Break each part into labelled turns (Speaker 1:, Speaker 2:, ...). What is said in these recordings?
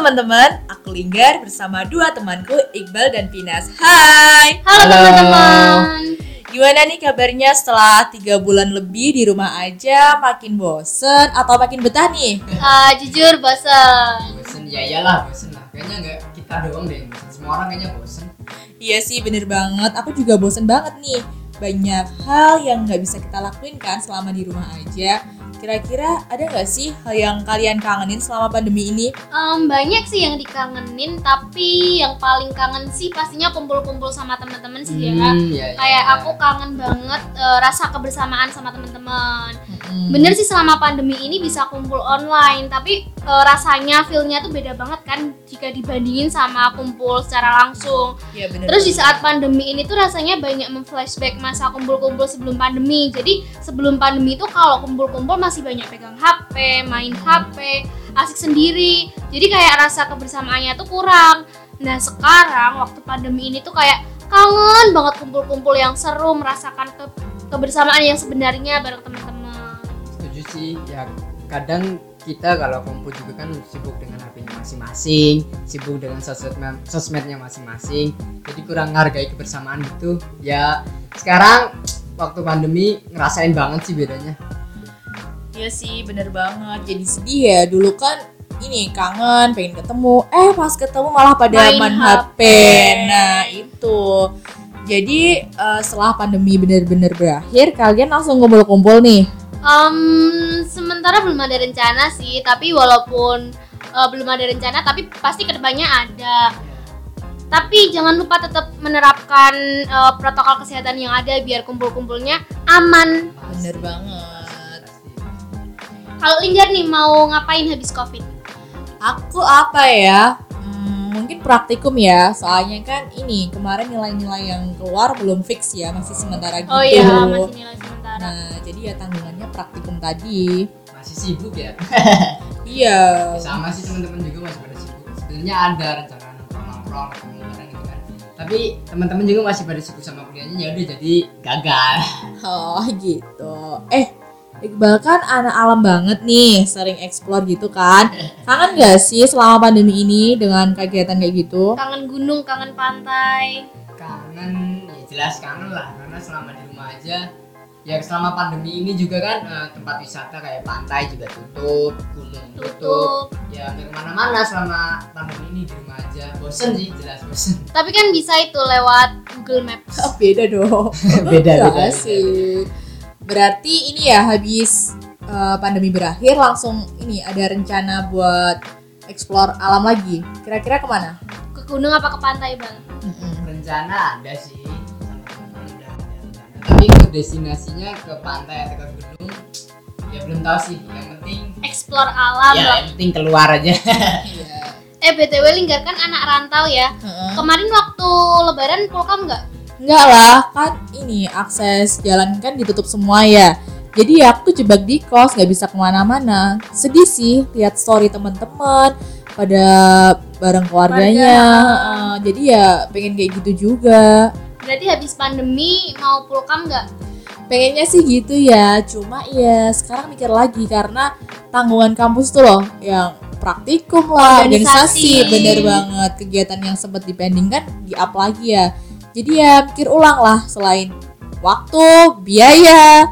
Speaker 1: teman-teman, aku Linggar bersama dua temanku Iqbal dan Pinas. Hai,
Speaker 2: Halo,
Speaker 3: Halo.
Speaker 2: teman-teman.
Speaker 1: gimana nih kabarnya setelah tiga bulan lebih di rumah aja? Makin bosen atau makin betah nih?
Speaker 2: Ah, jujur bosan.
Speaker 3: bosen ya iyalah bosen lah kayaknya nggak kita doang deh yang bosen semua orang kayaknya bosen
Speaker 1: Iya sih, bener banget. Aku juga bosen banget nih. Banyak hal yang nggak bisa kita lakuin kan selama di rumah aja. Kira-kira ada nggak sih hal yang kalian kangenin selama pandemi ini?
Speaker 2: Em, banyak sih yang dikangenin, tapi yang paling kangen sih pastinya kumpul-kumpul sama teman-teman sih ya.
Speaker 3: Hmm, ya, ya,
Speaker 2: Kayak
Speaker 3: ya.
Speaker 2: aku kangen banget eh, rasa kebersamaan sama teman-teman.
Speaker 1: Mm-mm.
Speaker 2: Bener sih selama pandemi ini bisa kumpul online, tapi eh, rasanya feelnya tuh beda banget kan jika dibandingin sama kumpul secara langsung.
Speaker 1: Iya bener.
Speaker 2: Terus di saat pandemi ini tuh rasanya banyak memflashback masa kumpul-kumpul sebelum pandemi. Jadi sebelum pandemi itu kalau kumpul-kumpul masih banyak pegang HP, main HP, asik sendiri. Jadi kayak rasa kebersamaannya tuh kurang. Nah sekarang waktu pandemi ini tuh kayak kangen banget kumpul-kumpul yang seru, merasakan ke- kebersamaan yang sebenarnya bareng teman-teman.
Speaker 3: Setuju sih ya kadang kita kalau kumpul juga kan sibuk dengan HP-nya masing-masing sibuk dengan sosmed sosmednya masing-masing jadi kurang menghargai kebersamaan gitu ya sekarang waktu pandemi ngerasain banget sih bedanya
Speaker 1: Iya sih, bener banget. Jadi sedih ya. Dulu kan ini kangen, pengen ketemu. Eh, pas ketemu malah pada
Speaker 2: Main
Speaker 1: main,
Speaker 2: HP.
Speaker 1: HP. Nah, itu. Jadi eh, setelah pandemi bener-bener berakhir, kalian langsung kumpul-kumpul nih.
Speaker 2: Em, sementara belum ada rencana sih, tapi walaupun eh, belum ada rencana, tapi pasti ke depannya ada. Tapi jangan lupa tetap menerapkan eh, protokol kesehatan yang ada biar kumpul-kumpulnya aman.
Speaker 1: Bener banget.
Speaker 2: Kalau Linggar nih mau ngapain habis covid?
Speaker 1: Aku apa ya? Hmm, mungkin praktikum ya. Soalnya kan ini kemarin nilai-nilai yang keluar belum fix ya, masih sementara gitu.
Speaker 2: Oh iya masih nilai sementara.
Speaker 1: Nah, jadi ya tanggungannya praktikum tadi.
Speaker 3: masih sibuk ya
Speaker 1: Iya.
Speaker 3: sama sih teman-teman juga masih pada sibuk sebenarnya ada rencana nongkrong-nongkrong ketemu bareng gitu kan tapi teman-teman juga masih pada sibuk sama kuliahnya ya udah jadi gagal
Speaker 1: Oh gitu. Eh, Iqbal kan anak alam banget nih, sering explore gitu kan. Kangen gak sih selama pandemi ini dengan kegiatan kayak gitu?
Speaker 2: Kangen gunung, kangen pantai.
Speaker 3: kangen ya jelas kangen lah karena selama di rumah aja ya selama pandemi ini juga kan eh, tempat wisata kayak pantai juga tutup gunung tutup
Speaker 2: Tutup.
Speaker 3: ya nggak ke mana-mana selama pandemi ini di rumah aja bosen sih jelas bosen
Speaker 2: Tapi kan bisa itu lewat Google Maps.
Speaker 1: Oh, beda dong.
Speaker 3: Beda,
Speaker 1: Gak
Speaker 3: beda,
Speaker 1: asik. Berarti ini ya habis eh, pandemi berakhir langsung ini ada rencana buat explore alam lagi. Kira-kira ke mana?
Speaker 2: Ke gunung apa ke pantai, Bang?
Speaker 1: Mm-mm.
Speaker 3: rencana ada sih tapi ke destinasinya ke pantai atau ke gunung ya belum tahu sih yang penting
Speaker 2: Explore alam
Speaker 3: ya
Speaker 2: lah.
Speaker 3: yang penting keluar aja
Speaker 1: Iya.
Speaker 2: Eh BTW Linggar kan anak rantau ya.
Speaker 1: Heeh.
Speaker 2: Kemarin waktu lebaran pulkam nggak?
Speaker 1: Enggak lah, kan ini akses jalan kan ditutup semua ya. Jadi ya aku jebak di kos, nggak bisa ke mana-mana. Sedih sih lihat story teman-teman pada bareng keluarganya.
Speaker 2: Keluarga.
Speaker 1: Heeh, jadi ya pengen kayak gitu juga.
Speaker 2: Berarti habis pandemi mau pulkam nggak?
Speaker 1: Pengennya sih gitu ya, cuma ya sekarang mikir lagi karena tanggungan kampus tuh loh yang praktikum lah,
Speaker 2: Organisasi.
Speaker 1: organisasi, bener banget. Kegiatan yang sempat dipending kan di up lagi ya. Jadi ya pikir ulang lah selain waktu, biaya,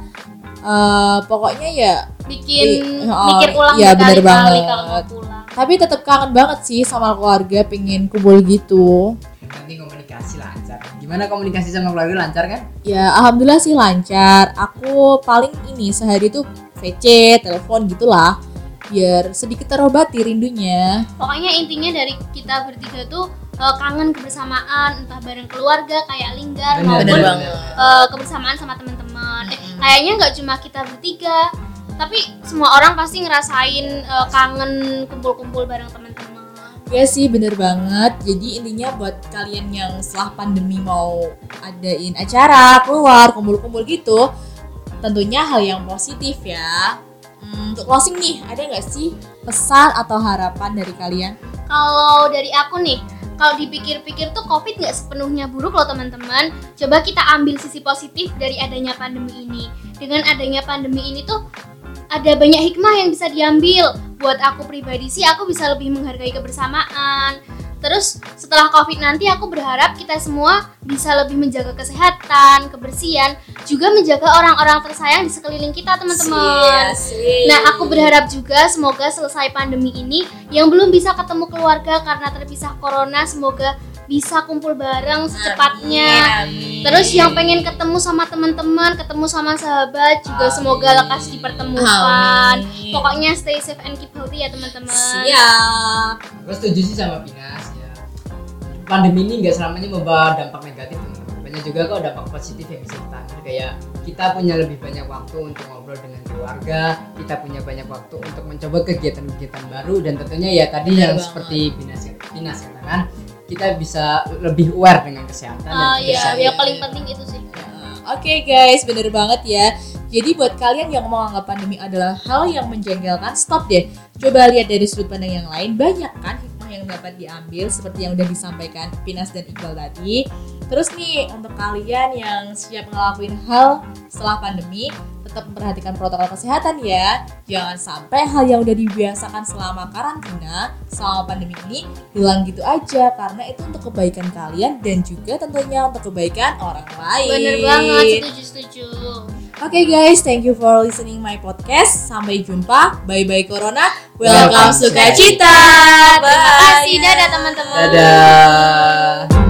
Speaker 1: eh, pokoknya ya.
Speaker 2: Bikin
Speaker 1: oh,
Speaker 2: mikir ulang
Speaker 1: iya, bener banget.
Speaker 2: kalau mau pulang.
Speaker 1: Tapi tetap kangen banget sih sama keluarga, pengen kumpul gitu.
Speaker 3: penting komunikasi lancar gimana komunikasi sama keluarga lancar kan
Speaker 1: Ya alhamdulillah sih lancar. Aku paling ini sehari tuh VC, telepon gitulah. Biar sedikit terobati rindunya.
Speaker 2: Pokoknya intinya dari kita bertiga tuh eh, kangen kebersamaan entah bareng keluarga kayak Linggar
Speaker 3: Bener,
Speaker 2: maupun
Speaker 1: bener
Speaker 2: eh, kebersamaan sama teman-teman. Eh, kayaknya nggak cuma kita bertiga, tapi semua orang pasti ngerasain eh, kangen kumpul-kumpul bareng teman-teman.
Speaker 1: Ya sih bener banget. Jadi intinya buat kalian yang setelah pandemi mau adain acara, keluar, kumpul-kumpul gitu. Tentunya hal yang positif ya. Hmm, untuk closing nih, ada nggak sih pesan atau harapan dari kalian?
Speaker 2: Kalau dari aku nih, kalau dipikir-pikir tuh COVID nggak sepenuhnya buruk loh teman-teman. Coba kita ambil sisi positif dari adanya pandemi ini. Dengan adanya pandemi ini tuh ada banyak hikmah yang bisa diambil. Buat aku pribadi sih aku bisa lebih menghargai kebersamaan Terus setelah COVID nanti aku berharap kita semua bisa lebih menjaga kesehatan, kebersihan, juga menjaga orang-orang tersayang di sekeliling kita teman-teman. Nah aku berharap juga semoga selesai pandemi ini yang belum bisa ketemu keluarga karena terpisah corona semoga bisa kumpul bareng secepatnya.
Speaker 1: Amin, amin.
Speaker 2: Terus yang pengen ketemu sama teman-teman, ketemu sama sahabat juga
Speaker 3: Amin.
Speaker 2: semoga lekas dipertemukan.
Speaker 1: Amin.
Speaker 2: Pokoknya stay safe and keep healthy ya teman-teman.
Speaker 1: siap
Speaker 3: Aku setuju sih sama Pinas ya. Pandemi ini nggak selamanya membawa dampak negatif teman-teman. Banyak juga kok dampak positif yang bisa kita ambil kayak kita punya lebih banyak waktu untuk ngobrol dengan keluarga, kita punya banyak waktu untuk mencoba kegiatan-kegiatan baru dan tentunya ya tadi
Speaker 1: Benar
Speaker 3: yang
Speaker 1: banget.
Speaker 3: seperti Pinas Pinas katakan kita bisa lebih aware dengan kesehatan dan
Speaker 2: iya, yang paling penting itu sih.
Speaker 1: Oke guys, bener banget ya. Jadi buat kalian yang mau anggap pandemi adalah hal yang menjengkelkan, stop deh. Coba lihat dari sudut pandang yang lain. Banyak kan hikmah yang dapat diambil seperti yang udah disampaikan Pinas dan Iqbal tadi. Terus nih untuk kalian yang siap ngelakuin hal setelah pandemi, tetap memperhatikan protokol kesehatan ya. Jangan sampai hal yang udah dibiasakan selama karantina, selama pandemi ini hilang gitu aja karena itu untuk kebaikan kalian dan juga tentunya untuk kebaikan orang lain.
Speaker 2: Bener banget, setuju setuju.
Speaker 1: Oke guys, thank you for listening my podcast. Sampai jumpa. Bye bye Corona.
Speaker 3: Welcome
Speaker 1: Welcome sukacita.
Speaker 2: Terima kasih, dadah teman-teman.
Speaker 3: Dadah.